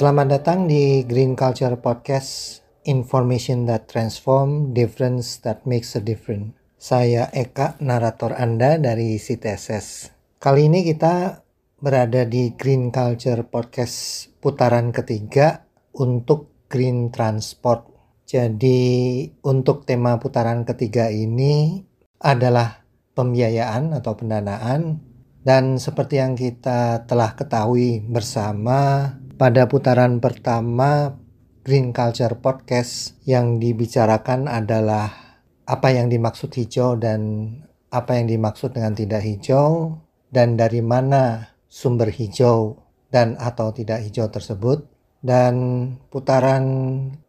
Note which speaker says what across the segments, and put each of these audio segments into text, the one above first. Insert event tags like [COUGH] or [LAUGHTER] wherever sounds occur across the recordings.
Speaker 1: Selamat datang di Green Culture Podcast, information that transform, difference that makes a difference. Saya Eka, narator Anda dari CTSS. Kali ini kita berada di Green Culture Podcast putaran ketiga untuk Green Transport. Jadi untuk tema putaran ketiga ini adalah pembiayaan atau pendanaan dan seperti yang kita telah ketahui bersama pada putaran pertama Green Culture Podcast yang dibicarakan adalah apa yang dimaksud hijau dan apa yang dimaksud dengan tidak hijau dan dari mana sumber hijau dan atau tidak hijau tersebut. Dan putaran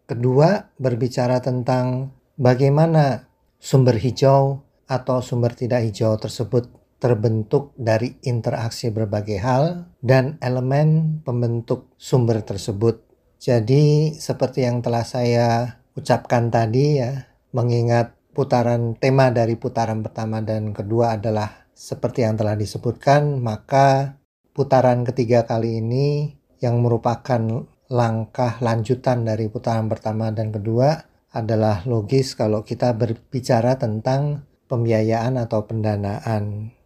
Speaker 1: kedua berbicara tentang bagaimana sumber hijau atau sumber tidak hijau tersebut terbentuk dari interaksi berbagai hal dan elemen pembentuk sumber tersebut. Jadi seperti yang telah saya ucapkan tadi ya, mengingat putaran tema dari putaran pertama dan kedua adalah seperti yang telah disebutkan, maka putaran ketiga kali ini yang merupakan langkah lanjutan dari putaran pertama dan kedua adalah logis kalau kita berbicara tentang pembiayaan atau pendanaan.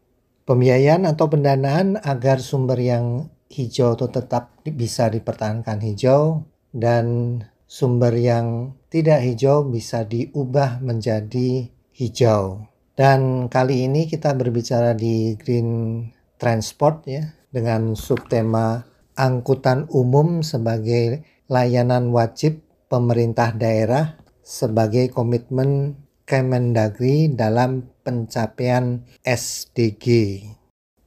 Speaker 1: Pembiayaan atau pendanaan agar sumber yang hijau itu tetap bisa dipertahankan hijau dan sumber yang tidak hijau bisa diubah menjadi hijau. Dan kali ini kita berbicara di green transport ya dengan subtema angkutan umum sebagai layanan wajib pemerintah daerah sebagai komitmen Kemendagri dalam pencapaian SDG.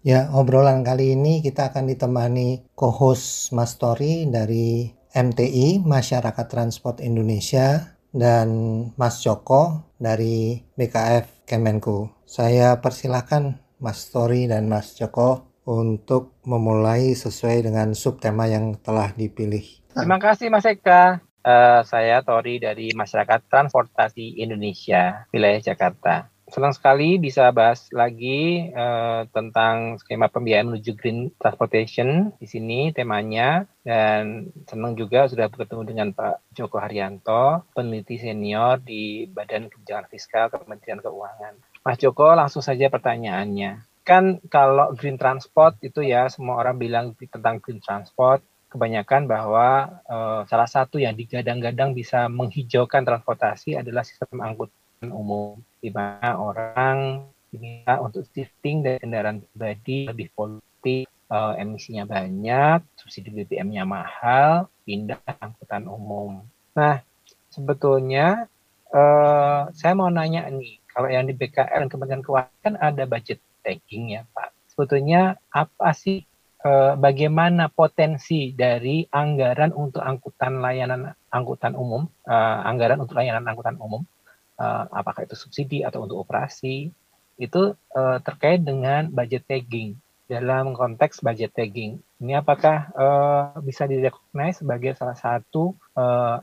Speaker 1: Ya, obrolan kali ini kita akan ditemani co-host Mas Tori dari MTI Masyarakat Transport Indonesia dan Mas Joko dari BKF Kemenku. Saya persilahkan Mas Tori dan Mas Joko untuk memulai sesuai dengan subtema yang telah dipilih.
Speaker 2: Terima kasih Mas Eka. Uh, saya Tori dari Masyarakat Transportasi Indonesia, wilayah Jakarta. Senang sekali bisa bahas lagi uh, tentang skema pembiayaan menuju green transportation di sini temanya dan senang juga sudah bertemu dengan Pak Joko Haryanto, peneliti senior di Badan Kebijakan Fiskal Kementerian Keuangan. Mas Joko langsung saja pertanyaannya. Kan kalau green transport itu ya semua orang bilang tentang green transport kebanyakan bahwa uh, salah satu yang digadang-gadang bisa menghijaukan transportasi adalah sistem angkutan umum, di mana orang diminta untuk shifting dari kendaraan pribadi lebih polutif, uh, emisinya banyak, subsidi BBM-nya mahal, pindah angkutan umum. Nah, sebetulnya uh, saya mau nanya nih, kalau yang di BKL Kementerian Keuangan kan ada budget tagging ya Pak. Sebetulnya apa sih eh, bagaimana potensi dari anggaran untuk angkutan layanan angkutan umum, eh, anggaran untuk layanan angkutan umum, eh, apakah itu subsidi atau untuk operasi, itu eh, terkait dengan budget tagging. Dalam konteks budget tagging, ini apakah uh, bisa direcognize sebagai salah satu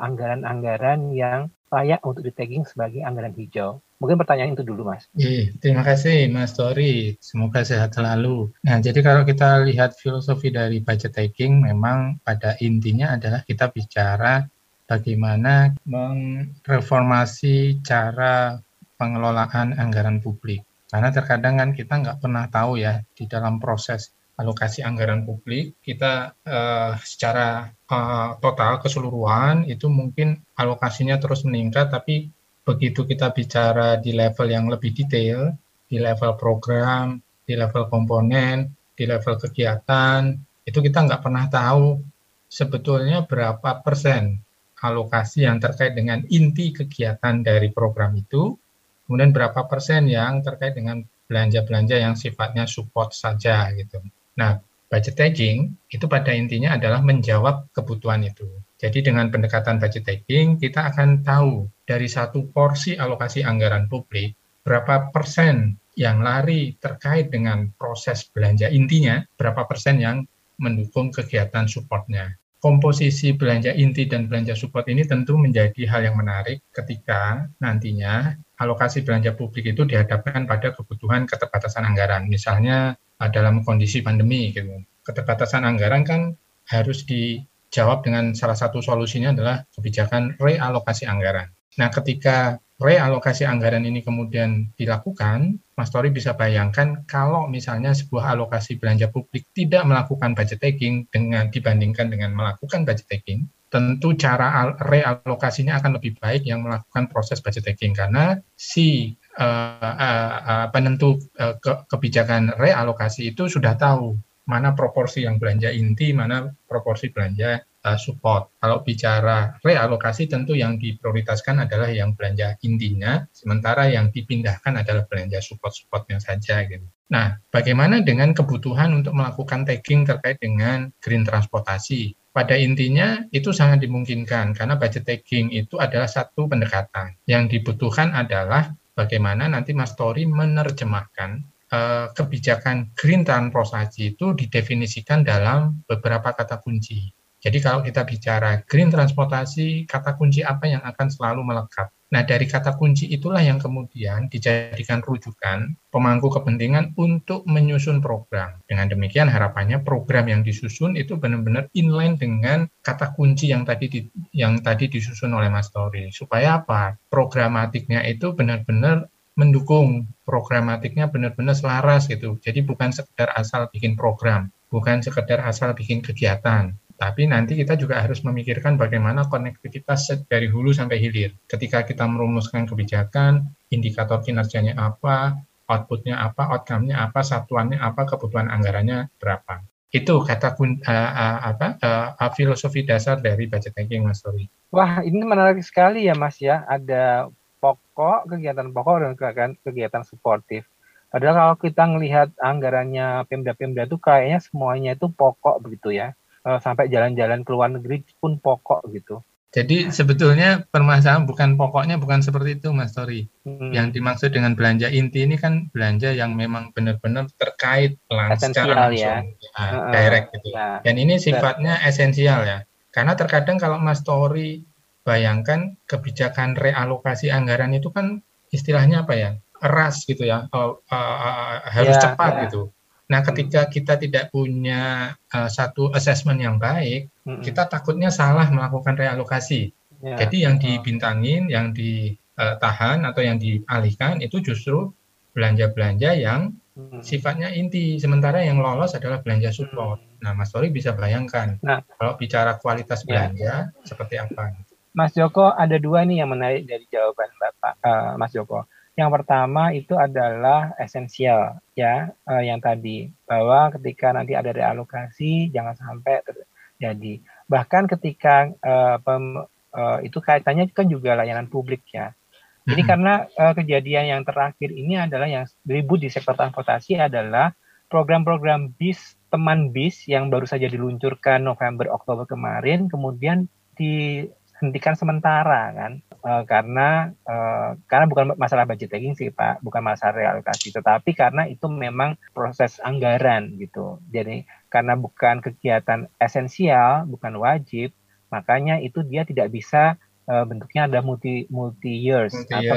Speaker 2: anggaran-anggaran uh, yang layak untuk di tagging sebagai anggaran hijau? Mungkin pertanyaan itu dulu, Mas.
Speaker 3: Iya, terima kasih, Mas Tori. Semoga sehat selalu. Nah, jadi kalau kita lihat filosofi dari budget taking, memang pada intinya adalah kita bicara bagaimana mereformasi cara pengelolaan anggaran publik. Karena terkadang kan kita nggak pernah tahu ya di dalam proses alokasi anggaran publik kita uh, secara uh, total keseluruhan itu mungkin alokasinya terus meningkat tapi begitu kita bicara di level yang lebih detail, di level program, di level komponen, di level kegiatan, itu kita nggak pernah tahu sebetulnya berapa persen alokasi yang terkait dengan inti kegiatan dari program itu, kemudian berapa persen yang terkait dengan belanja-belanja yang sifatnya support saja gitu. Nah, budget tagging itu pada intinya adalah menjawab kebutuhan itu. Jadi dengan pendekatan budget tagging, kita akan tahu dari satu porsi alokasi anggaran publik, berapa persen yang lari terkait dengan proses belanja intinya, berapa persen yang mendukung kegiatan supportnya. Komposisi belanja inti dan belanja support ini tentu menjadi hal yang menarik ketika nantinya alokasi belanja publik itu dihadapkan pada kebutuhan keterbatasan anggaran. Misalnya dalam kondisi pandemi, gitu. keterbatasan anggaran kan harus di jawab dengan salah satu solusinya adalah kebijakan realokasi anggaran. Nah, ketika realokasi anggaran ini kemudian dilakukan, Mas Tori bisa bayangkan kalau misalnya sebuah alokasi belanja publik tidak melakukan budget taking dengan dibandingkan dengan melakukan budget taking, tentu cara realokasinya akan lebih baik yang melakukan proses budget taking karena si uh, uh, uh, penentu uh, ke, kebijakan realokasi itu sudah tahu mana proporsi yang belanja inti, mana proporsi belanja uh, support. Kalau bicara realokasi tentu yang diprioritaskan adalah yang belanja intinya, sementara yang dipindahkan adalah belanja support-supportnya saja gitu. Nah, bagaimana dengan kebutuhan untuk melakukan tagging terkait dengan green transportasi? Pada intinya itu sangat dimungkinkan karena budget tagging itu adalah satu pendekatan. Yang dibutuhkan adalah bagaimana nanti Mas Tori menerjemahkan Eh, kebijakan green transportasi itu didefinisikan dalam beberapa kata kunci. Jadi kalau kita bicara green transportasi, kata kunci apa yang akan selalu melekat? Nah, dari kata kunci itulah yang kemudian dijadikan rujukan pemangku kepentingan untuk menyusun program. Dengan demikian harapannya program yang disusun itu benar-benar inline dengan kata kunci yang tadi di, yang tadi disusun oleh Mas Tori. Supaya apa? Programatiknya itu benar-benar mendukung programatiknya benar-benar selaras gitu. Jadi bukan sekedar asal bikin program, bukan sekedar asal bikin kegiatan, tapi nanti kita juga harus memikirkan bagaimana konektivitas dari hulu sampai hilir. Ketika kita merumuskan kebijakan, indikator kinerjanya apa, outputnya apa, outcome-nya apa, satuannya apa, kebutuhan anggarannya berapa. Itu kata uh, uh, apa uh, filosofi dasar dari budget taking Mas Tori.
Speaker 2: Wah, ini menarik sekali ya Mas ya. Ada pokok, kegiatan pokok dan kegiatan, kegiatan suportif. Padahal kalau kita melihat anggarannya Pemda-Pemda itu kayaknya semuanya itu pokok begitu ya. Eh, sampai jalan-jalan ke luar negeri pun pokok gitu.
Speaker 3: Jadi sebetulnya permasalahan bukan pokoknya bukan seperti itu Mas Tori. Hmm. Yang dimaksud dengan belanja inti ini kan belanja yang memang benar-benar terkait pelan secara langsung, ya. ya uh, direct gitu. Ya. Dan ini sifatnya esensial ya. Karena terkadang kalau Mas Tori bayangkan kebijakan realokasi anggaran itu kan istilahnya apa ya eras gitu ya uh, uh, harus yeah, cepat yeah. gitu. Nah ketika kita tidak punya uh, satu assessment yang baik, mm-hmm. kita takutnya salah melakukan realokasi. Yeah. Jadi yang dibintangin, yang ditahan atau yang dialihkan itu justru belanja-belanja yang hmm. sifatnya inti. Sementara yang lolos adalah belanja support. Hmm. Nah, Mas Tori bisa bayangkan nah, kalau bicara kualitas ya. belanja yeah. seperti apa.
Speaker 2: Mas Joko ada dua nih yang menarik dari jawaban Bapak uh, Mas Joko. Yang pertama itu adalah esensial ya uh, yang tadi bahwa ketika nanti ada realokasi jangan sampai terjadi. Bahkan ketika uh, pem, uh, itu kaitannya kan juga layanan publik ya. Jadi hmm. karena uh, kejadian yang terakhir ini adalah yang ribut di sektor transportasi adalah program-program bis teman bis yang baru saja diluncurkan November Oktober kemarin kemudian di hentikan sementara kan? Uh, karena uh, karena bukan masalah budgeting sih Pak, bukan masalah realokasi, tetapi karena itu memang proses anggaran gitu. Jadi karena bukan kegiatan esensial, bukan wajib, makanya itu dia tidak bisa uh, bentuknya ada multi multi years multi atau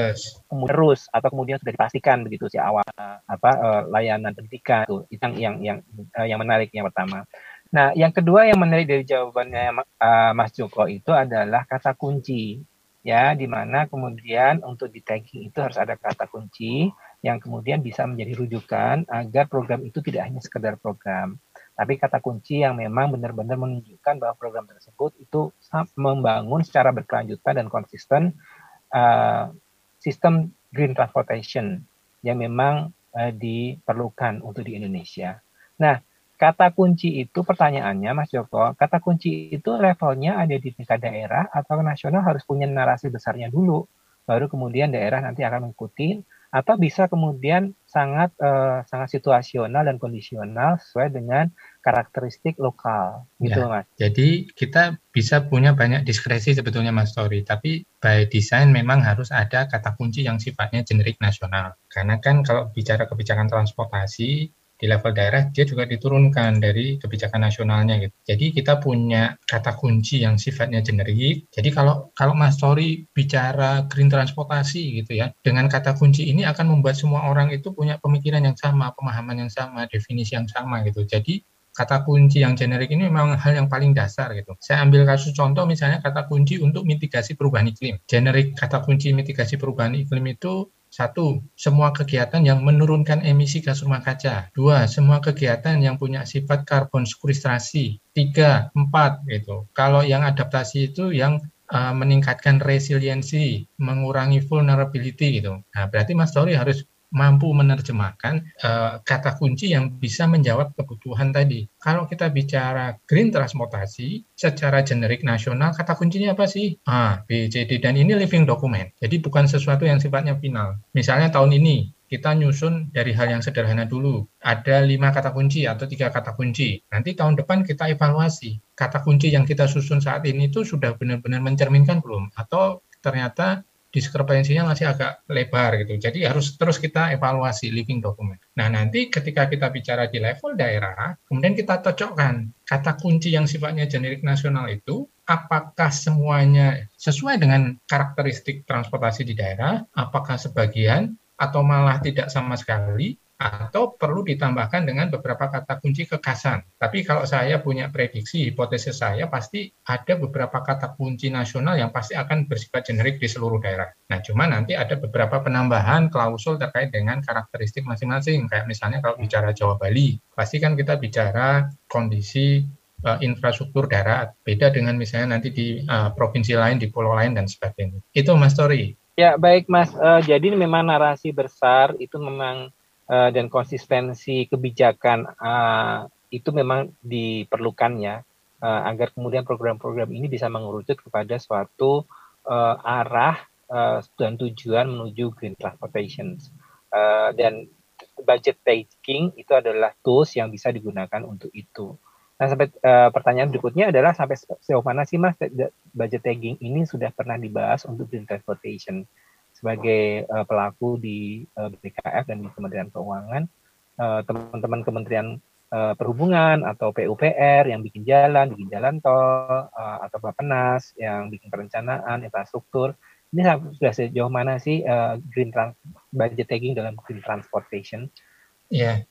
Speaker 2: kemudian terus atau kemudian sudah dipastikan begitu si awal apa uh, layanan pendidikan itu yang yang yang uh, yang menarik yang pertama. Nah, yang kedua yang menarik dari jawabannya uh, Mas Joko itu adalah kata kunci, ya, di mana kemudian untuk di tagging itu harus ada kata kunci yang kemudian bisa menjadi rujukan agar program itu tidak hanya sekedar program, tapi kata kunci yang memang benar-benar menunjukkan bahwa program tersebut itu membangun secara berkelanjutan dan konsisten uh, sistem green transportation yang memang uh, diperlukan untuk di Indonesia. Nah, kata kunci itu pertanyaannya Mas Joko, kata kunci itu levelnya ada di tingkat daerah atau nasional harus punya narasi besarnya dulu, baru kemudian daerah nanti akan mengikuti atau bisa kemudian sangat uh, sangat situasional dan kondisional sesuai dengan karakteristik lokal gitu ya, Mas.
Speaker 3: Jadi kita bisa punya banyak diskresi sebetulnya Mas Tori, tapi by design memang harus ada kata kunci yang sifatnya generik nasional. Karena kan kalau bicara kebijakan transportasi di level daerah dia juga diturunkan dari kebijakan nasionalnya gitu. Jadi kita punya kata kunci yang sifatnya generik. Jadi kalau kalau Mas Tori bicara green transportasi gitu ya, dengan kata kunci ini akan membuat semua orang itu punya pemikiran yang sama, pemahaman yang sama, definisi yang sama gitu. Jadi kata kunci yang generik ini memang hal yang paling dasar gitu. Saya ambil kasus contoh misalnya kata kunci untuk mitigasi perubahan iklim. Generik kata kunci mitigasi perubahan iklim itu satu, semua kegiatan yang menurunkan emisi gas rumah kaca. Dua, semua kegiatan yang punya sifat karbon sekuristrasi. Tiga, empat, gitu. Kalau yang adaptasi itu yang uh, meningkatkan resiliensi, mengurangi vulnerability gitu. Nah, berarti Mas Tori harus mampu menerjemahkan uh, kata kunci yang bisa menjawab kebutuhan tadi. Kalau kita bicara green transportasi secara generik nasional, kata kuncinya apa sih? A, B, C, D, dan ini living document. Jadi bukan sesuatu yang sifatnya final. Misalnya tahun ini kita nyusun dari hal yang sederhana dulu. Ada lima kata kunci atau tiga kata kunci. Nanti tahun depan kita evaluasi. Kata kunci yang kita susun saat ini itu sudah benar-benar mencerminkan belum? Atau ternyata diskrepensinya masih agak lebar gitu. Jadi harus terus kita evaluasi living document. Nah, nanti ketika kita bicara di level daerah, kemudian kita cocokkan kata kunci yang sifatnya generik nasional itu apakah semuanya sesuai dengan karakteristik transportasi di daerah, apakah sebagian atau malah tidak sama sekali atau perlu ditambahkan dengan beberapa kata kunci kekasan. Tapi kalau saya punya prediksi, hipotesis saya pasti ada beberapa kata kunci nasional yang pasti akan bersifat generik di seluruh daerah. Nah, cuma nanti ada beberapa penambahan klausul terkait dengan karakteristik masing-masing. Kayak misalnya kalau bicara Jawa Bali, pasti kan kita bicara kondisi uh, infrastruktur darat, beda dengan misalnya nanti di uh, provinsi lain, di pulau lain dan sebagainya. Itu Mas Tori.
Speaker 2: Ya, baik Mas. Uh, jadi memang narasi besar itu memang uh, dan konsistensi kebijakan uh, itu memang diperlukan ya uh, agar kemudian program-program ini bisa mengerucut kepada suatu uh, arah uh, dan tujuan menuju green transportation uh, dan budget taking itu adalah tools yang bisa digunakan untuk itu. Nah, sampai uh, pertanyaan berikutnya adalah sampai sejauh mana sih Mas budget tagging ini sudah pernah dibahas untuk green transportation? Sebagai uh, pelaku di uh, eh, BKF dan di Kementerian Keuangan, uh, teman-teman Kementerian uh, Perhubungan atau PUPR yang bikin jalan, bikin jalan tol, uh, atau Bapenas yang bikin perencanaan infrastruktur, ini sudah sejauh mana sih uh, green trans budget tagging dalam green transportation?
Speaker 3: Ya,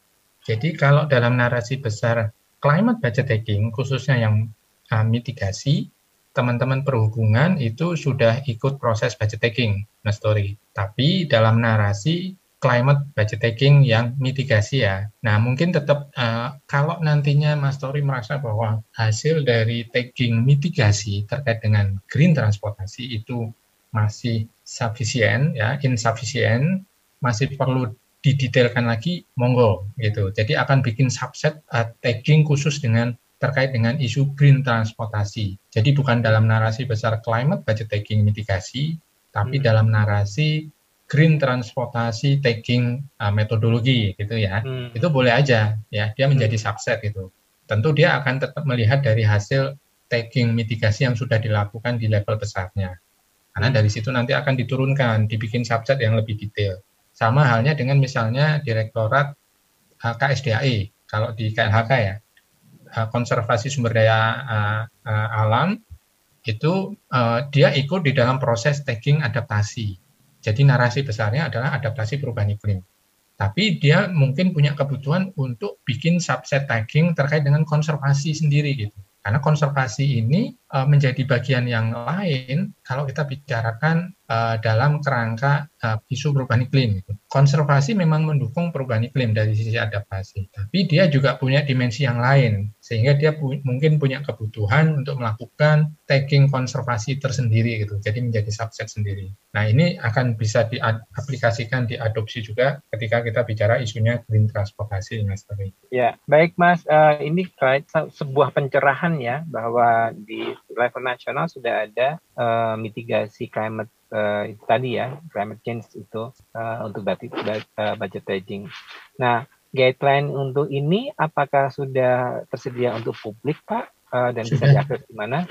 Speaker 3: jadi kalau dalam narasi besar climate budget tagging, khususnya yang uh, mitigasi, teman-teman perhubungan itu sudah ikut proses budget taking, Mas Tori. Tapi dalam narasi climate budget taking yang mitigasi ya. Nah, mungkin tetap uh, kalau nantinya Mas Tori merasa bahwa hasil dari taking mitigasi terkait dengan green transportasi itu masih sufficient ya, insufficient, masih perlu didetailkan lagi, monggo gitu. Jadi akan bikin subset uh, tagging khusus dengan terkait dengan isu green transportasi. Jadi bukan dalam narasi besar climate budget taking mitigasi, tapi hmm. dalam narasi green transportasi taking uh, metodologi gitu ya. Hmm. Itu boleh aja ya, dia menjadi hmm. subset itu. Tentu dia akan tetap melihat dari hasil taking mitigasi yang sudah dilakukan di level besarnya. Karena hmm. dari situ nanti akan diturunkan, dibikin subset yang lebih detail. Sama halnya dengan misalnya Direktorat uh, KSDAE, kalau di KLHK ya, uh, konservasi sumber daya uh, uh, alam itu uh, dia ikut di dalam proses tagging adaptasi. Jadi narasi besarnya adalah adaptasi perubahan iklim. Tapi dia mungkin punya kebutuhan untuk bikin subset tagging terkait dengan konservasi sendiri gitu. Karena konservasi ini uh, menjadi bagian yang lain kalau kita bicarakan uh, dalam kerangka uh, isu perubahan iklim. Gitu. Konservasi memang mendukung perubahan iklim dari sisi adaptasi, tapi dia juga punya dimensi yang lain, sehingga dia pu mungkin punya kebutuhan untuk melakukan tagging konservasi tersendiri gitu, jadi menjadi subset sendiri. Nah ini akan bisa diaplikasikan, diadopsi juga ketika kita bicara isunya green transportasi, Mas Tari.
Speaker 2: Ya, baik Mas, uh, ini sebuah pencerahan ya bahwa di level nasional sudah ada uh, mitigasi climate uh, itu tadi ya climate change itu uh, untuk budget, uh, budget hedging. Nah guideline untuk ini apakah sudah tersedia untuk publik Pak uh, dan sudah. bisa diakses di mana?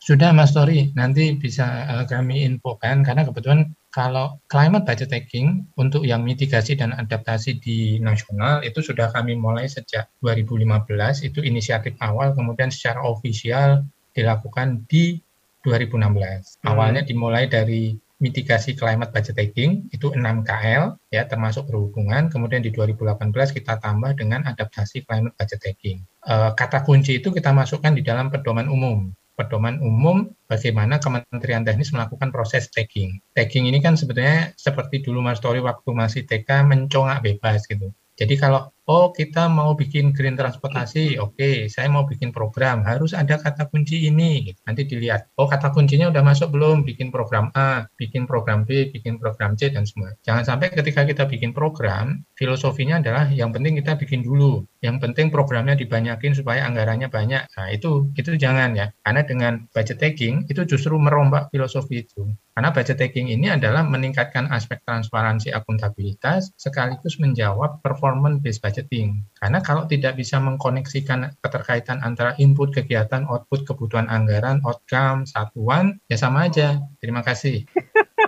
Speaker 3: Sudah Mas Tori, nanti bisa uh, kami infokan karena kebetulan kalau climate budget taking untuk yang mitigasi dan adaptasi di nasional itu sudah kami mulai sejak 2015 itu inisiatif awal kemudian secara ofisial dilakukan di 2016. Hmm. Awalnya dimulai dari mitigasi climate taking itu 6 KL ya termasuk berhubungan kemudian di 2018 kita tambah dengan adaptasi climate budget taking. E, kata kunci itu kita masukkan di dalam pedoman umum. Pedoman umum bagaimana Kementerian Teknis melakukan proses tagging. Tagging ini kan sebetulnya seperti dulu Mas Tori waktu masih TK mencongak bebas gitu. Jadi kalau oh kita mau bikin green transportasi, oke, okay, saya mau bikin program, harus ada kata kunci ini. Nanti dilihat, oh kata kuncinya udah masuk belum? Bikin program A, bikin program B, bikin program C dan semua. Jangan sampai ketika kita bikin program, filosofinya adalah yang penting kita bikin dulu, yang penting programnya dibanyakin supaya anggarannya banyak. Nah itu itu jangan ya, karena dengan budget taking itu justru merombak filosofi itu. Karena budget taking ini adalah meningkatkan aspek transparansi akuntabilitas sekaligus menjawab performance based budgeting. Karena kalau tidak bisa mengkoneksikan keterkaitan antara input kegiatan, output kebutuhan anggaran, outcome, satuan, ya sama aja. Terima kasih.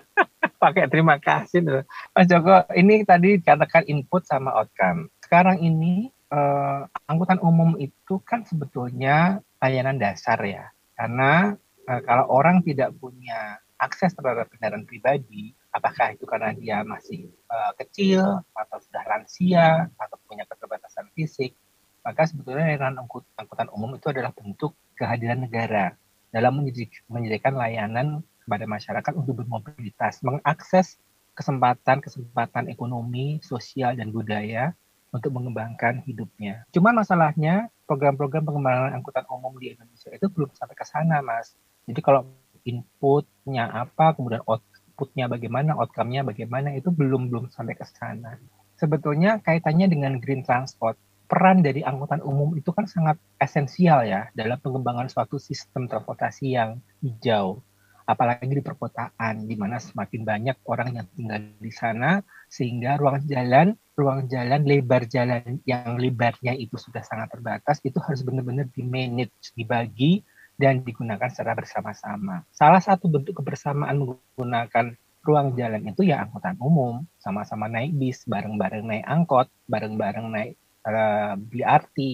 Speaker 3: [LAUGHS]
Speaker 2: Pakai terima kasih. Mas Joko, ini tadi katakan input sama outcome. Sekarang ini eh, angkutan umum itu kan sebetulnya layanan dasar ya. Karena eh, kalau orang tidak punya akses terhadap kendaraan pribadi, apakah itu karena dia masih uh, kecil atau sudah lansia atau punya keterbatasan fisik, maka sebetulnya layanan angkutan umum itu adalah bentuk kehadiran negara dalam menyediakan layanan kepada masyarakat untuk bermobilitas, mengakses kesempatan-kesempatan ekonomi, sosial, dan budaya untuk mengembangkan hidupnya. Cuma masalahnya program-program pengembangan angkutan umum di Indonesia itu belum sampai ke sana, Mas. Jadi kalau inputnya apa, kemudian outputnya bagaimana, outcome-nya bagaimana, itu belum belum sampai ke sana. Sebetulnya kaitannya dengan green transport, peran dari angkutan umum itu kan sangat esensial ya dalam pengembangan suatu sistem transportasi yang hijau apalagi di perkotaan di mana semakin banyak orang yang tinggal di sana sehingga ruang jalan ruang jalan lebar jalan yang lebarnya itu sudah sangat terbatas itu harus benar-benar di manage dibagi dan digunakan secara bersama-sama. Salah satu bentuk kebersamaan menggunakan ruang jalan itu ya angkutan umum, sama-sama naik bis, bareng-bareng naik angkot, bareng-bareng naik uh, eh, BRT, uh,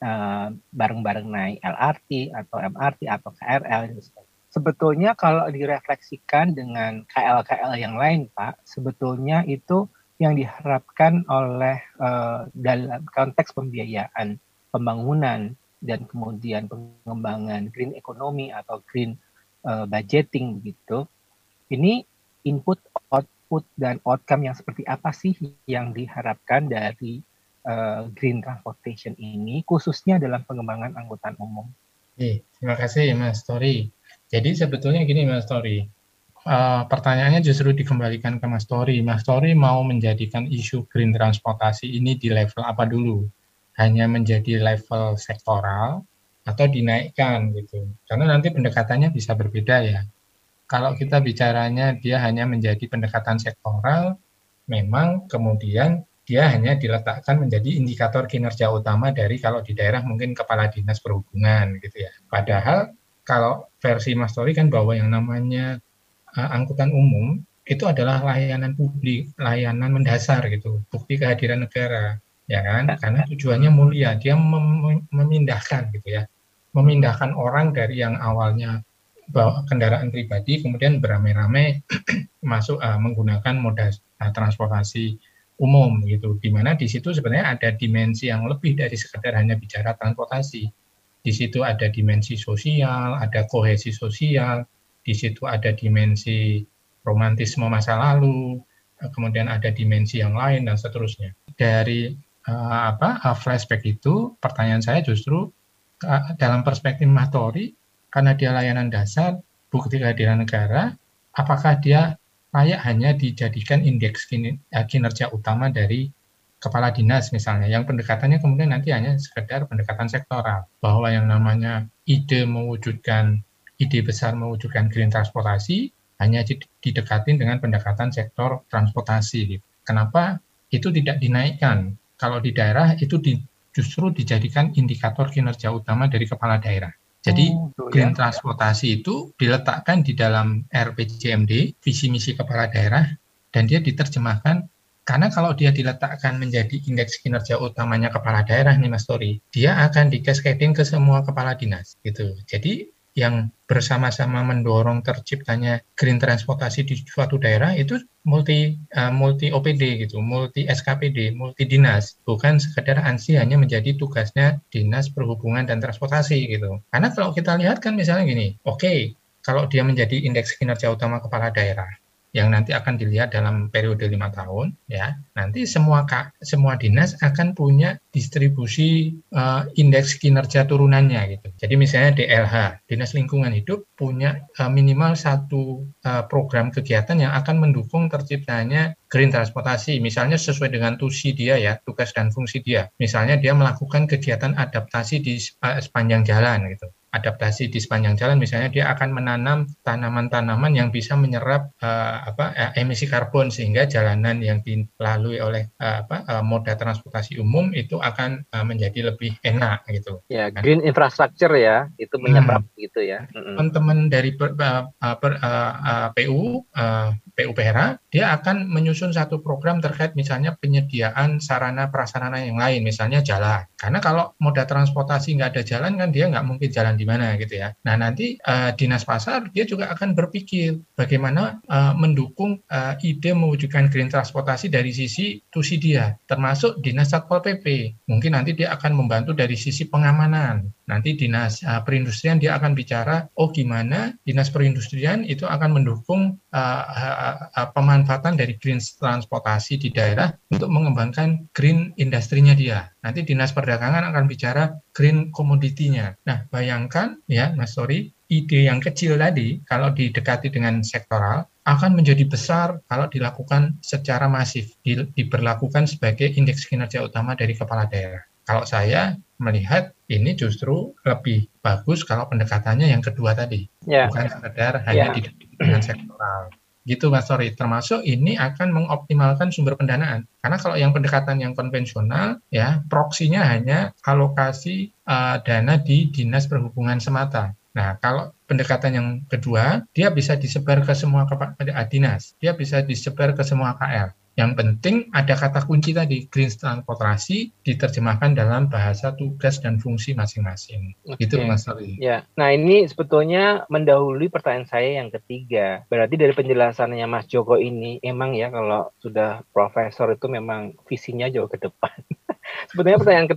Speaker 2: eh, bareng-bareng naik LRT atau MRT atau KRL. Sebetulnya kalau direfleksikan dengan KL-KL yang lain, Pak, sebetulnya itu yang diharapkan oleh uh, dalam konteks pembiayaan pembangunan dan kemudian pengembangan green economy atau green uh, budgeting begitu. Ini input, output dan outcome yang seperti apa sih yang diharapkan dari uh, green transportation ini khususnya dalam pengembangan angkutan umum?
Speaker 3: Oke, terima kasih Mas Tori. Jadi sebetulnya gini Mas Tori, Uh, pertanyaannya justru dikembalikan ke Mas Tori. Mas Tori mau menjadikan isu green transportasi ini di level apa dulu? Hanya menjadi level sektoral atau dinaikkan gitu. Karena nanti pendekatannya bisa berbeda ya. Kalau kita bicaranya dia hanya menjadi pendekatan sektoral, memang kemudian dia hanya diletakkan menjadi indikator kinerja utama dari kalau di daerah mungkin kepala dinas perhubungan gitu ya. Padahal kalau versi Mas Tori kan bahwa yang namanya uh, angkutan umum itu adalah layanan publik, layanan mendasar gitu, bukti kehadiran negara ya kan? Karena tujuannya mulia, dia mem memindahkan gitu ya, memindahkan orang dari yang awalnya bawa kendaraan pribadi kemudian beramai-ramai [CLEARS THROAT] masuk uh, menggunakan moda uh, transportasi umum gitu, di mana di situ sebenarnya ada dimensi yang lebih dari sekedar hanya bicara transportasi. Di situ ada dimensi sosial, ada kohesi sosial, di situ ada dimensi romantisme masa lalu, kemudian ada dimensi yang lain dan seterusnya. Dari uh, apa uh, flashback itu pertanyaan saya justru uh, dalam perspektif Mahtori karena dia layanan dasar bukti kehadiran negara apakah dia layak hanya dijadikan indeks kinerja utama dari kepala dinas misalnya? Yang pendekatannya kemudian nanti hanya sekedar pendekatan sektoral bahwa yang namanya ide mewujudkan ide besar mewujudkan green transportasi hanya didekatin dengan pendekatan sektor transportasi gitu. Kenapa? Itu tidak dinaikkan kalau di daerah itu di, justru dijadikan indikator kinerja utama dari kepala daerah. Jadi oh, green ya. transportasi itu diletakkan di dalam RPJMD, visi misi kepala daerah, dan dia diterjemahkan karena kalau dia diletakkan menjadi indeks kinerja utamanya kepala daerah nih Mas Tori, dia akan dikaskedin ke semua kepala dinas gitu. Jadi yang bersama-sama mendorong terciptanya green transportasi di suatu daerah itu multi uh, multi OPD gitu, multi SKPD, multi dinas, bukan sekedar ANSI hanya menjadi tugasnya dinas perhubungan dan transportasi gitu. Karena kalau kita lihat kan misalnya gini, oke okay, kalau dia menjadi indeks kinerja utama kepala daerah, yang nanti akan dilihat dalam periode lima tahun ya. Nanti semua semua dinas akan punya distribusi uh, indeks kinerja turunannya gitu. Jadi misalnya DLH dinas lingkungan hidup punya uh, minimal satu uh, program kegiatan yang akan mendukung terciptanya green transportasi. Misalnya sesuai dengan tusi dia ya tugas dan fungsi dia. Misalnya dia melakukan kegiatan adaptasi di uh, sepanjang jalan gitu adaptasi di sepanjang jalan misalnya dia akan menanam tanaman-tanaman yang bisa menyerap uh, apa uh, emisi karbon sehingga jalanan yang dilalui oleh uh, apa uh, moda transportasi umum itu akan uh, menjadi lebih enak gitu.
Speaker 2: Ya, kan? green infrastructure ya, itu menyerap hmm. gitu ya.
Speaker 3: Teman-teman dari per, uh, per, uh, uh, PU uh, PUPR, dia akan menyusun satu program terkait misalnya penyediaan sarana prasarana yang lain, misalnya jalan. Karena kalau moda transportasi nggak ada jalan kan dia nggak mungkin jalan di mana gitu ya. Nah nanti uh, dinas pasar dia juga akan berpikir bagaimana uh, mendukung uh, ide mewujudkan green transportasi dari sisi tusi dia, termasuk dinas satpol pp. Mungkin nanti dia akan membantu dari sisi pengamanan. Nanti dinas uh, perindustrian dia akan bicara, oh gimana dinas perindustrian itu akan mendukung uh, pemanfaatan dari green transportasi di daerah untuk mengembangkan green industrinya dia. Nanti dinas perdagangan akan bicara green komoditinya. Nah, bayangkan ya, Mas Tori, ide yang kecil tadi kalau didekati dengan sektoral akan menjadi besar kalau dilakukan secara masif, di, diberlakukan sebagai indeks kinerja utama dari kepala daerah. Kalau saya melihat ini justru lebih bagus kalau pendekatannya yang kedua tadi, ya. bukan sekedar hanya ya. dengan sektoral gitu Mas Sorry. Termasuk ini akan mengoptimalkan sumber pendanaan. Karena kalau yang pendekatan yang konvensional ya proksinya hanya alokasi uh, dana di dinas perhubungan semata. Nah, kalau pendekatan yang kedua, dia bisa disebar ke semua dinas, dia bisa disebar ke semua KL. Yang penting ada kata kunci tadi, green transportasi diterjemahkan dalam bahasa tugas dan fungsi masing-masing. Okay. Itu Mas Ari.
Speaker 2: Ya. Nah, ini sebetulnya mendahului pertanyaan saya yang ketiga. Berarti dari penjelasannya Mas Joko ini emang ya kalau sudah profesor itu memang visinya jauh ke depan. [LAUGHS] Sebetulnya pertanyaan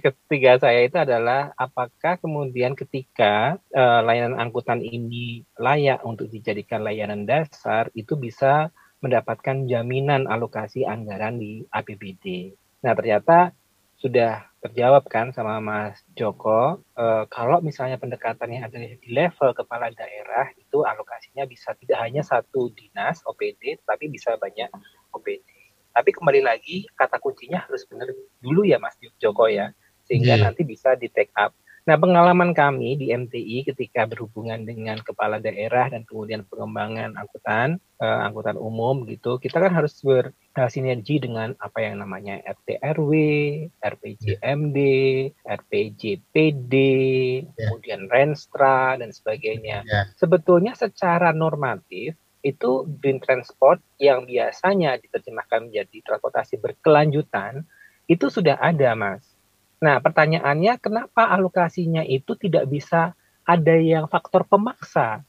Speaker 2: ketiga saya itu adalah apakah kemudian ketika uh, layanan angkutan ini layak untuk dijadikan layanan dasar itu bisa mendapatkan jaminan alokasi anggaran di APBD. Nah, ternyata sudah terjawab kan sama Mas Joko, e, kalau misalnya pendekatannya ada di level kepala daerah, itu alokasinya bisa tidak hanya satu dinas OPD, tapi bisa banyak OPD. Tapi kembali lagi, kata kuncinya harus benar dulu ya Mas Joko ya, sehingga yeah. nanti bisa di take up. Nah, pengalaman kami di MTI ketika berhubungan dengan kepala daerah dan kemudian pengembangan angkutan, uh, angkutan umum gitu, kita kan harus bersinergi dengan apa yang namanya RTRW, RPJMD, RPJPD, yeah. kemudian Renstra dan sebagainya. Yeah. Sebetulnya secara normatif itu green transport yang biasanya diterjemahkan menjadi transportasi berkelanjutan itu sudah ada, Mas Nah, pertanyaannya kenapa alokasinya itu tidak bisa ada yang faktor pemaksa?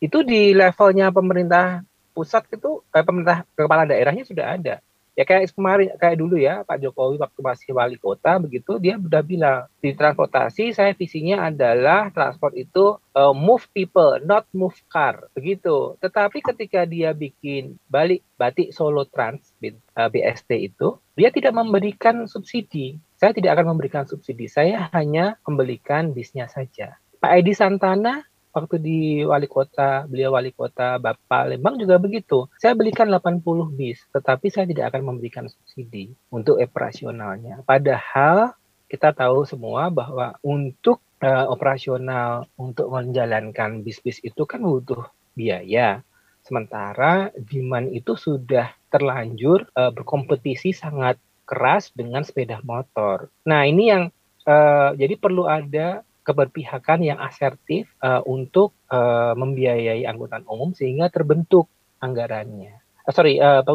Speaker 2: Itu di levelnya pemerintah pusat itu eh, pemerintah kepala daerahnya sudah ada. Ya kayak kemarin kayak dulu ya Pak Jokowi waktu masih wali kota begitu dia sudah bilang di transportasi saya visinya adalah transport itu uh, move people not move car begitu. Tetapi ketika dia bikin balik batik Solo Trans BST eh, itu dia tidak memberikan subsidi saya tidak akan memberikan subsidi, saya hanya membelikan bisnya saja. Pak Edi Santana waktu di wali kota, beliau wali kota Bapak Lembang juga begitu. Saya belikan 80 bis, tetapi saya tidak akan memberikan subsidi untuk operasionalnya. Padahal kita tahu semua bahwa untuk uh, operasional untuk menjalankan bis-bis itu kan butuh biaya. Sementara demand itu sudah terlanjur uh, berkompetisi sangat keras dengan sepeda motor. Nah, ini yang uh, jadi perlu ada keberpihakan yang asertif uh, untuk uh, membiayai angkutan umum sehingga terbentuk anggarannya. Uh, sorry, uh,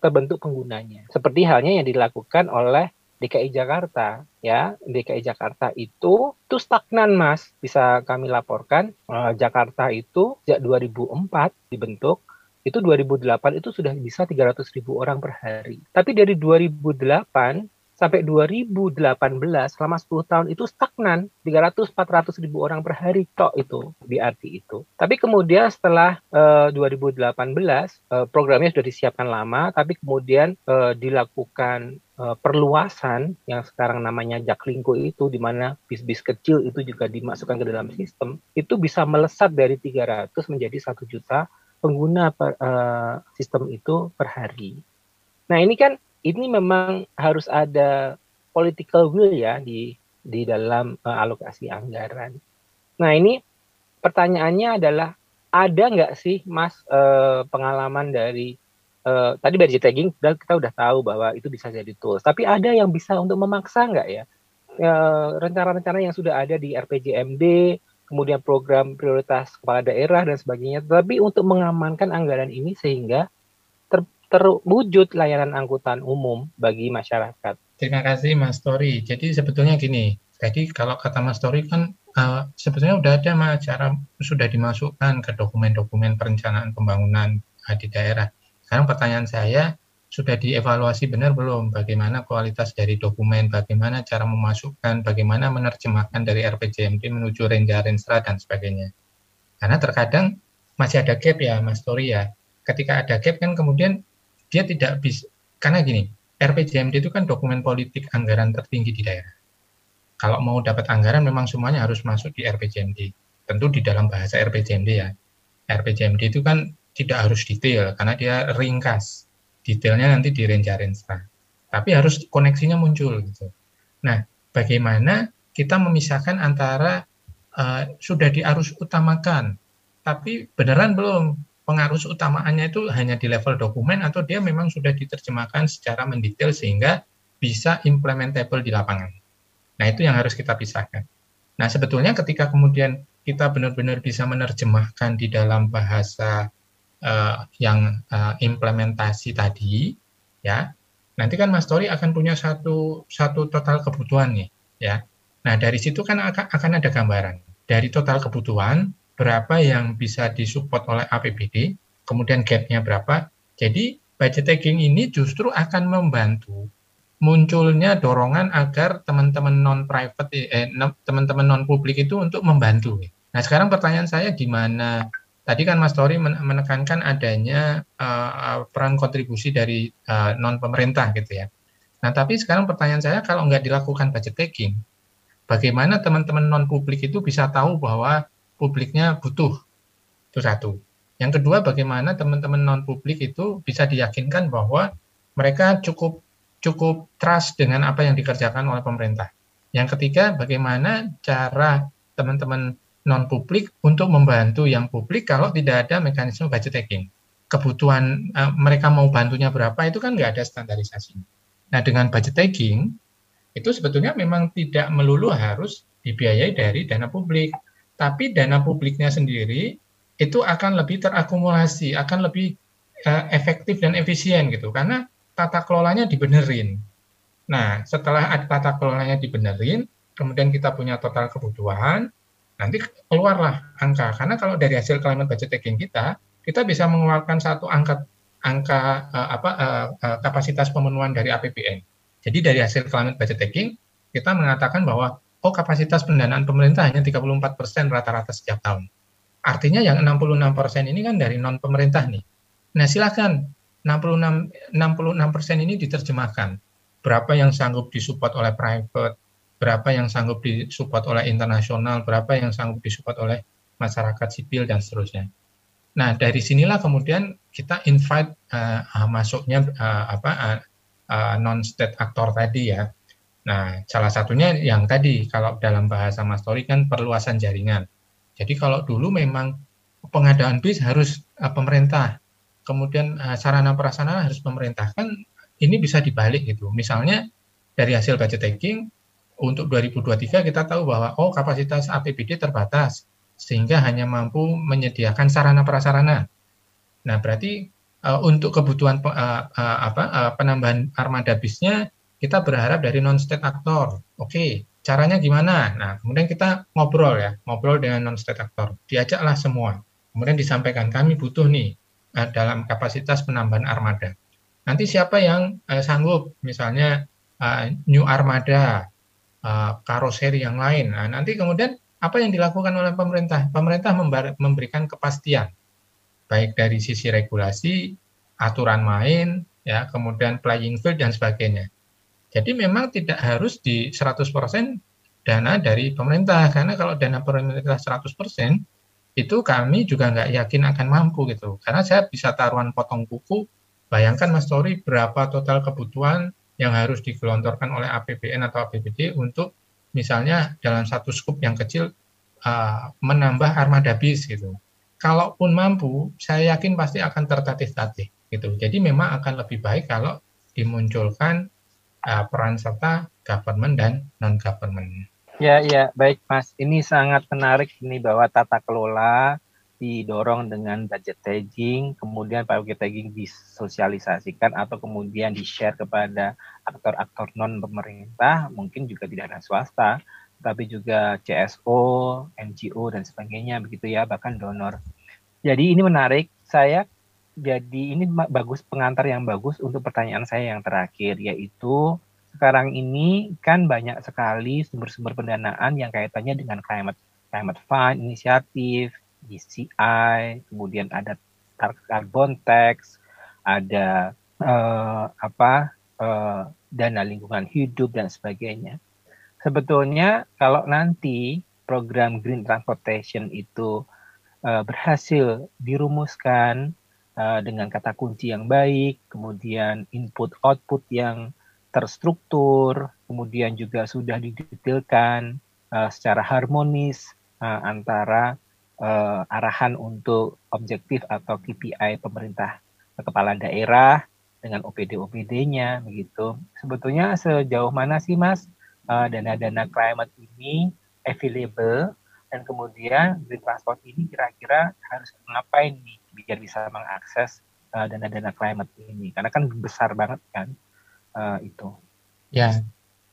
Speaker 2: terbentuk penggunanya. Seperti halnya yang dilakukan oleh DKI Jakarta ya DKI Jakarta itu itu stagnan mas bisa kami laporkan uh, Jakarta itu sejak 2004 dibentuk itu 2008 itu sudah bisa 300 ribu orang per hari tapi dari 2008 sampai 2018 selama 10 tahun itu stagnan 300-400 ribu orang per hari tok itu BRT itu. Tapi kemudian setelah uh, 2018 uh, programnya sudah disiapkan lama, tapi kemudian uh, dilakukan uh, perluasan yang sekarang namanya Jaklingko itu di mana bis-bis kecil itu juga dimasukkan ke dalam sistem itu bisa melesat dari 300 menjadi satu juta pengguna per, uh, sistem itu per hari. Nah ini kan ini memang harus ada political will ya di di dalam uh, alokasi anggaran. Nah ini pertanyaannya adalah ada nggak sih Mas uh, pengalaman dari uh, tadi budget tagging kita udah tahu bahwa itu bisa jadi tools, tapi ada yang bisa untuk memaksa nggak ya rencana-rencana yang sudah ada di RPJMD, kemudian program prioritas kepala daerah dan sebagainya, tapi untuk mengamankan anggaran ini sehingga terwujud layanan angkutan umum bagi masyarakat.
Speaker 3: Terima kasih Mas Tori. Jadi sebetulnya gini, jadi kalau kata Mas Tori kan uh, sebetulnya udah ada mas cara sudah dimasukkan ke dokumen-dokumen perencanaan pembangunan uh, di daerah. Sekarang pertanyaan saya sudah dievaluasi benar belum bagaimana kualitas dari dokumen, bagaimana cara memasukkan, bagaimana menerjemahkan dari RPJMD menuju Renja Renstra dan sebagainya. Karena terkadang masih ada gap ya Mas Tori ya. Ketika ada gap kan kemudian dia tidak bisa karena gini RPJMD itu kan dokumen politik anggaran tertinggi di daerah. Kalau mau dapat anggaran memang semuanya harus masuk di RPJMD. Tentu di dalam bahasa RPJMD ya. RPJMD itu kan tidak harus detail karena dia ringkas. Detailnya nanti di Renstra. Tapi harus koneksinya muncul gitu. Nah, bagaimana kita memisahkan antara uh, sudah diarus utamakan, tapi beneran belum pengaruh utamaannya itu hanya di level dokumen atau dia memang sudah diterjemahkan secara mendetail sehingga bisa implementable di lapangan. Nah, itu yang harus kita pisahkan. Nah, sebetulnya ketika kemudian kita benar-benar bisa menerjemahkan di dalam bahasa uh, yang uh, implementasi tadi, ya, nanti kan Mas Tori akan punya satu satu total kebutuhan nih, ya. Nah, dari situ kan akan, akan ada gambaran. Dari total kebutuhan, berapa yang bisa disupport oleh APBD, kemudian gap-nya berapa. Jadi budget tagging ini justru akan membantu munculnya dorongan agar teman-teman non private eh teman-teman non publik itu untuk membantu. Nah, sekarang pertanyaan saya di mana tadi kan Mas Tori menekankan adanya uh, peran kontribusi dari uh, eh, non pemerintah gitu ya. Nah, tapi sekarang pertanyaan saya kalau nggak dilakukan budget tagging, bagaimana teman-teman non publik itu bisa tahu bahwa publiknya butuh. Itu satu. Yang kedua, bagaimana teman-teman non publik itu bisa diyakinkan bahwa mereka cukup cukup trust dengan apa yang dikerjakan oleh pemerintah. Yang ketiga, bagaimana cara teman-teman non publik untuk membantu yang publik kalau tidak ada mekanisme budget tagging. Kebutuhan uh, mereka mau bantunya berapa itu kan nggak ada standarisasi. Nah, dengan budget tagging itu sebetulnya memang tidak melulu harus dibiayai dari dana publik tapi dana publiknya sendiri itu akan lebih terakumulasi, akan lebih uh, efektif dan efisien gitu, karena tata kelolanya dibenerin. Nah, setelah tata kelolanya dibenerin, kemudian kita punya total kebutuhan, nanti keluarlah angka. Karena kalau dari hasil climate budget tagging kita, kita bisa mengeluarkan satu angka angka uh, apa uh, uh, kapasitas pemenuhan dari APBN. Jadi dari hasil climate budget tagging kita mengatakan bahwa oh kapasitas pendanaan pemerintah hanya 34 persen rata-rata setiap tahun. Artinya yang 66 persen ini kan dari non pemerintah nih. Nah silakan 66 66 persen ini diterjemahkan. Berapa yang sanggup disupport oleh private, berapa yang sanggup disupport oleh internasional, berapa yang sanggup disupport oleh masyarakat sipil dan seterusnya. Nah dari sinilah kemudian kita invite uh, masuknya uh, apa uh, uh, non state aktor tadi ya Nah, salah satunya yang tadi, kalau dalam bahasa Mas Tori kan perluasan jaringan. Jadi kalau dulu memang pengadaan bis harus uh, pemerintah, kemudian uh, sarana prasarana harus pemerintah. Kan ini bisa dibalik gitu. Misalnya dari hasil budget taking untuk 2023 kita tahu bahwa oh kapasitas APBD terbatas sehingga hanya mampu menyediakan sarana prasarana. Nah, berarti uh, untuk kebutuhan uh, uh, apa uh, penambahan armada bisnya kita berharap dari non-state aktor. Oke, caranya gimana? Nah, kemudian kita ngobrol ya, ngobrol dengan non-state aktor. Diajaklah semua. Kemudian disampaikan, kami butuh nih uh, dalam kapasitas penambahan armada. Nanti siapa yang uh, sanggup, misalnya uh, new armada, uh, karoseri yang lain. Nah, nanti kemudian apa yang dilakukan oleh pemerintah? Pemerintah memberikan kepastian, baik dari sisi regulasi, aturan main, ya, kemudian playing field dan sebagainya. Jadi memang tidak harus di 100% dana dari pemerintah karena kalau dana pemerintah 100% itu kami juga nggak yakin akan mampu gitu. Karena saya bisa taruhan potong kuku, bayangkan Mas Tori berapa total kebutuhan yang harus digelontorkan oleh APBN atau APBD untuk misalnya dalam satu skup yang kecil uh, menambah armada bis gitu. Kalaupun mampu, saya yakin pasti akan tertatih-tatih gitu. Jadi memang akan lebih baik kalau dimunculkan uh, peran serta government dan non government.
Speaker 2: Ya, ya, baik Mas. Ini sangat menarik ini bahwa tata kelola didorong dengan budget tagging, kemudian budget tagging disosialisasikan atau kemudian di-share kepada aktor-aktor non pemerintah, mungkin juga tidak hanya swasta, tapi juga CSO, NGO dan sebagainya begitu ya, bahkan donor. Jadi ini menarik. Saya jadi ini bagus pengantar yang bagus untuk pertanyaan saya yang terakhir yaitu sekarang ini kan banyak sekali sumber-sumber pendanaan yang kaitannya dengan climate climate fund inisiatif DCI kemudian ada carbon tax ada uh, apa uh, dana lingkungan hidup dan sebagainya. Sebetulnya kalau nanti program green transportation itu uh, berhasil dirumuskan uh, dengan kata kunci yang baik kemudian input output yang terstruktur, kemudian juga sudah didetailkan uh, secara harmonis uh, antara uh, arahan untuk objektif atau KPI pemerintah kepala daerah dengan OPD-OPD-nya begitu. Sebetulnya sejauh mana sih Mas dana-dana uh, climate ini available dan kemudian green transport ini kira-kira harus ngapain nih biar bisa mengakses dana-dana uh, climate ini karena kan besar banget kan uh, itu?
Speaker 3: Ya,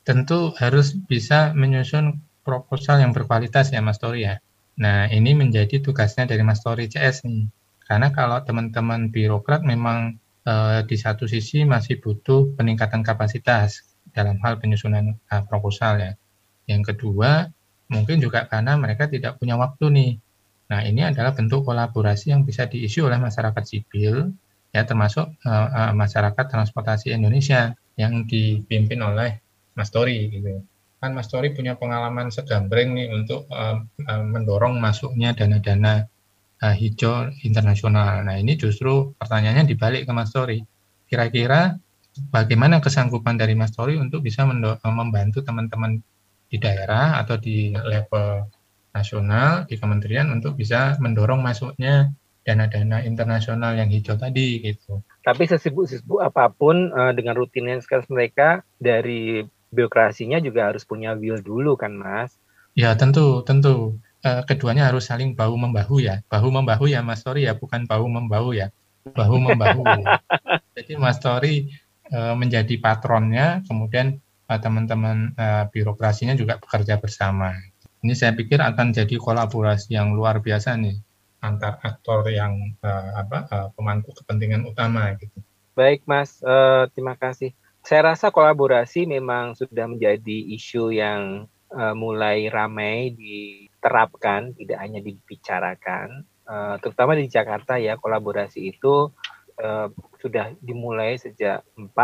Speaker 3: tentu harus bisa menyusun proposal yang berkualitas ya Mas Tori ya. Nah, ini menjadi tugasnya dari Mas Tori CS nih. Karena kalau teman-teman birokrat memang uh, di satu sisi masih butuh peningkatan kapasitas dalam hal penyusunan uh, proposal ya. Yang kedua, mungkin juga karena mereka tidak punya waktu nih. Nah, ini adalah bentuk kolaborasi yang bisa diisi oleh masyarakat sipil, ya termasuk uh, uh, masyarakat transportasi Indonesia yang dipimpin oleh Mas Tori gitu. Kan Mas Tori punya pengalaman segambreng nih untuk uh, uh, mendorong masuknya dana-dana uh, hijau internasional. Nah ini justru pertanyaannya dibalik ke Mas Tori. Kira-kira bagaimana kesanggupan dari Mas Tori untuk bisa membantu teman-teman di daerah atau di level nasional di kementerian untuk bisa mendorong masuknya dana-dana internasional yang hijau tadi gitu.
Speaker 2: Tapi sesibuk-sibuk apa pun uh, dengan rutinitas mereka dari birokrasinya juga harus punya will dulu kan Mas?
Speaker 3: Ya tentu tentu uh, keduanya harus saling bahu membahu ya bahu membahu ya Mas Tori ya bukan bahu membahu ya bahu membahu. [LAUGHS] Jadi Mas Tori uh, menjadi patronnya kemudian teman-teman uh, birokrasinya juga bekerja bersama. Ini saya pikir akan jadi kolaborasi yang luar biasa nih antar aktor yang uh, apa uh, pemangku kepentingan utama gitu.
Speaker 2: Baik Mas, uh, terima kasih. Saya rasa kolaborasi memang sudah menjadi isu yang uh, mulai ramai diterapkan, tidak hanya dibicarakan. Uh, terutama di Jakarta ya kolaborasi itu uh, sudah dimulai sejak 4-5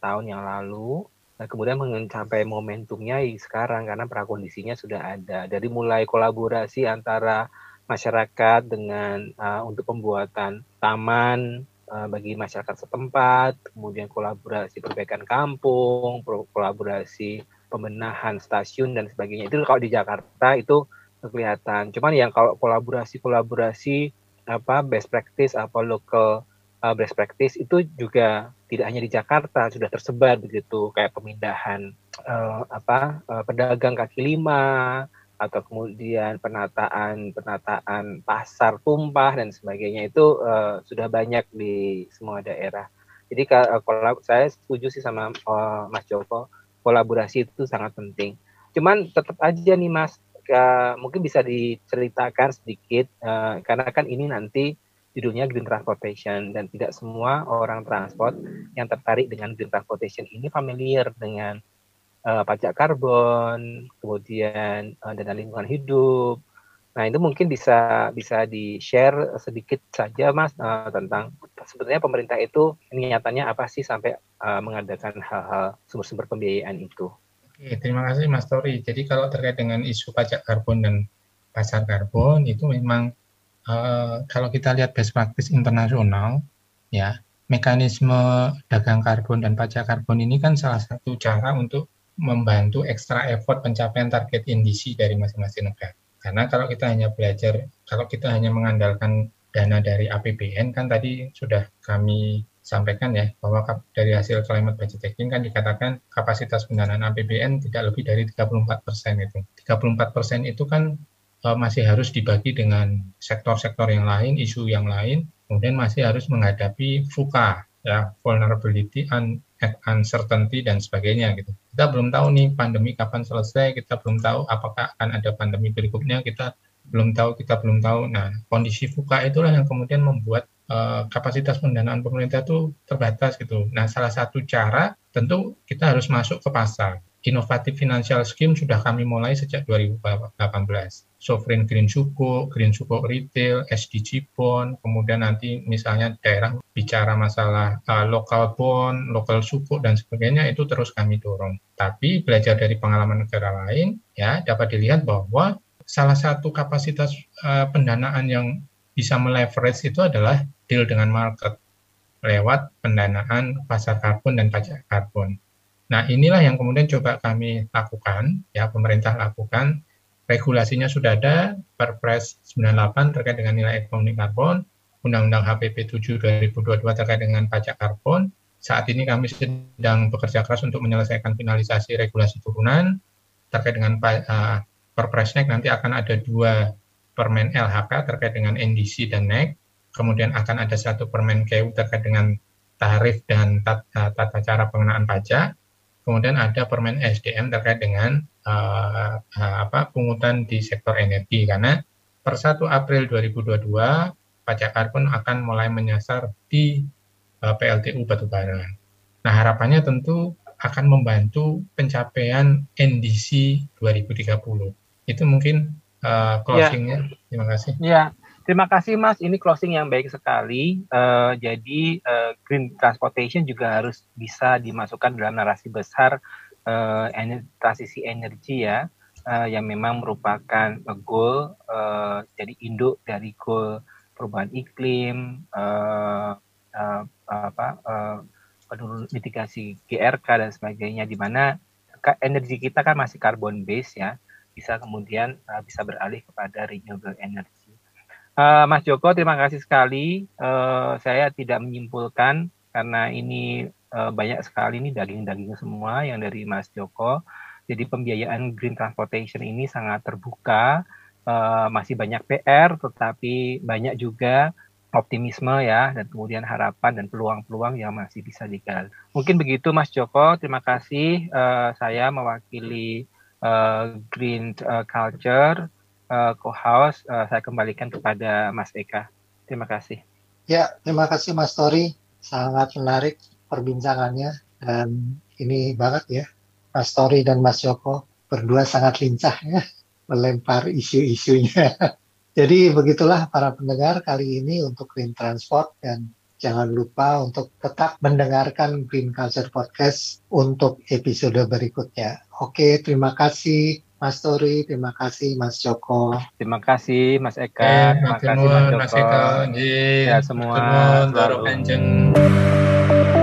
Speaker 2: tahun yang lalu. Nah, kemudian mencapai momentumnya sekarang karena prakondisinya sudah ada. Dari mulai kolaborasi antara masyarakat dengan uh, untuk pembuatan taman bagi masyarakat setempat, kemudian kolaborasi perbaikan kampung, kolaborasi pembenahan stasiun dan sebagainya. Itu kalau di Jakarta itu kelihatan. Cuman yang kalau kolaborasi-kolaborasi apa best practice apa local uh, best practice itu juga tidak hanya di Jakarta sudah tersebar begitu kayak pemindahan uh, apa uh, pedagang kaki lima atau kemudian penataan penataan pasar tumpah dan sebagainya itu uh, sudah banyak di semua daerah. Jadi kalau saya setuju sih sama uh, Mas Joko, kolaborasi itu sangat penting. Cuman tetap aja nih Mas, uh, mungkin bisa diceritakan sedikit uh, karena kan ini nanti judulnya Green Transportation dan tidak semua orang transport yang tertarik dengan Green Transportation ini familiar dengan uh, pajak karbon, kemudian uh, dana lingkungan hidup, Nah, itu mungkin bisa bisa di-share sedikit saja Mas uh, tentang sebenarnya pemerintah itu niatannya apa sih sampai uh, mengadakan hal-hal sumber-sumber pembiayaan itu.
Speaker 3: Oke, terima kasih Mas Tori. Jadi kalau terkait dengan isu pajak karbon dan pasar karbon itu memang uh, kalau kita lihat best practice internasional ya, mekanisme dagang karbon dan pajak karbon ini kan salah satu cara untuk membantu ekstra effort pencapaian target indisi dari masing-masing negara. Karena kalau kita hanya belajar, kalau kita hanya mengandalkan dana dari APBN kan tadi sudah kami sampaikan ya bahwa dari hasil climate budgeting kan dikatakan kapasitas pendanaan APBN tidak lebih dari 34 persen itu. 34 persen itu kan uh, masih harus dibagi dengan sektor-sektor yang lain, isu yang lain, kemudian masih harus menghadapi VUCA ya vulnerability, un, uncertainty dan sebagainya gitu. Kita belum tahu nih pandemi kapan selesai, kita belum tahu apakah akan ada pandemi berikutnya, kita belum tahu, kita belum tahu. Nah, kondisi VUCA itulah yang kemudian membuat uh, kapasitas pendanaan pemerintah itu terbatas gitu. Nah, salah satu cara tentu kita harus masuk ke pasar inovatif financial scheme sudah kami mulai sejak 2018. Sovereign Green Suku, Green Suku Retail, SDG Bond, kemudian nanti misalnya daerah bicara masalah uh, local bond, local suku dan sebagainya itu terus kami dorong. Tapi belajar dari pengalaman negara lain ya dapat dilihat bahwa salah satu kapasitas uh, pendanaan yang bisa meleverage itu adalah deal dengan market lewat pendanaan pasar karbon dan pajak karbon. Nah, inilah yang kemudian coba kami lakukan, ya pemerintah lakukan. Regulasinya sudah ada, Perpres 98 terkait dengan nilai ekonomi karbon, Undang-Undang HPP 7 2022 terkait dengan pajak karbon. Saat ini kami sedang bekerja keras untuk menyelesaikan finalisasi regulasi turunan. Terkait dengan uh, Perpresnek nanti akan ada dua permen LHK terkait dengan NDC dan NEC, kemudian akan ada satu permen KU terkait dengan tarif dan tata, tata cara pengenaan pajak, kemudian ada permen SDM terkait dengan uh, apa pungutan di sektor energi karena per 1 April 2022 pajak karbon akan mulai menyasar di uh, PLTU batubara. Nah, harapannya tentu akan membantu pencapaian NDC 2030. Itu mungkin uh, closingnya. Ya. Terima kasih.
Speaker 2: Ya, Terima kasih Mas, ini closing yang baik sekali. Uh, jadi uh, green transportation juga harus bisa dimasukkan dalam narasi besar uh, ener transisi energi ya, uh, yang memang merupakan goal, uh, jadi induk dari goal perubahan iklim, uh, uh, apa, uh, penurunan mitigasi GRK dan sebagainya, di mana energi kita kan masih carbon base ya, bisa kemudian uh, bisa beralih kepada renewable energy. Uh, Mas Joko, terima kasih sekali. Uh, saya tidak menyimpulkan karena ini uh, banyak sekali ini daging-daging semua yang dari Mas Joko. Jadi pembiayaan green transportation ini sangat terbuka, uh, masih banyak PR, tetapi banyak juga optimisme ya, dan kemudian harapan dan peluang-peluang yang masih bisa digali. Mungkin begitu Mas Joko, terima kasih. Uh, saya mewakili uh, Green Culture uh, co-host uh, saya kembalikan kepada Mas Eka. Terima kasih.
Speaker 1: Ya, terima kasih Mas Tori. Sangat menarik perbincangannya dan ini banget ya. Mas Tori dan Mas Joko berdua sangat lincah ya melempar isu-isunya. [LAUGHS] Jadi begitulah para pendengar kali ini untuk Green Transport dan jangan lupa untuk tetap mendengarkan Green Culture Podcast untuk episode berikutnya. Oke, terima kasih. Mas Tori, terima kasih Mas Joko.
Speaker 2: Terima kasih Mas Eka,
Speaker 3: eh,
Speaker 2: terima kasih Mas Joko.
Speaker 3: Mas Eka,
Speaker 2: ya semua.
Speaker 3: Terima kasih.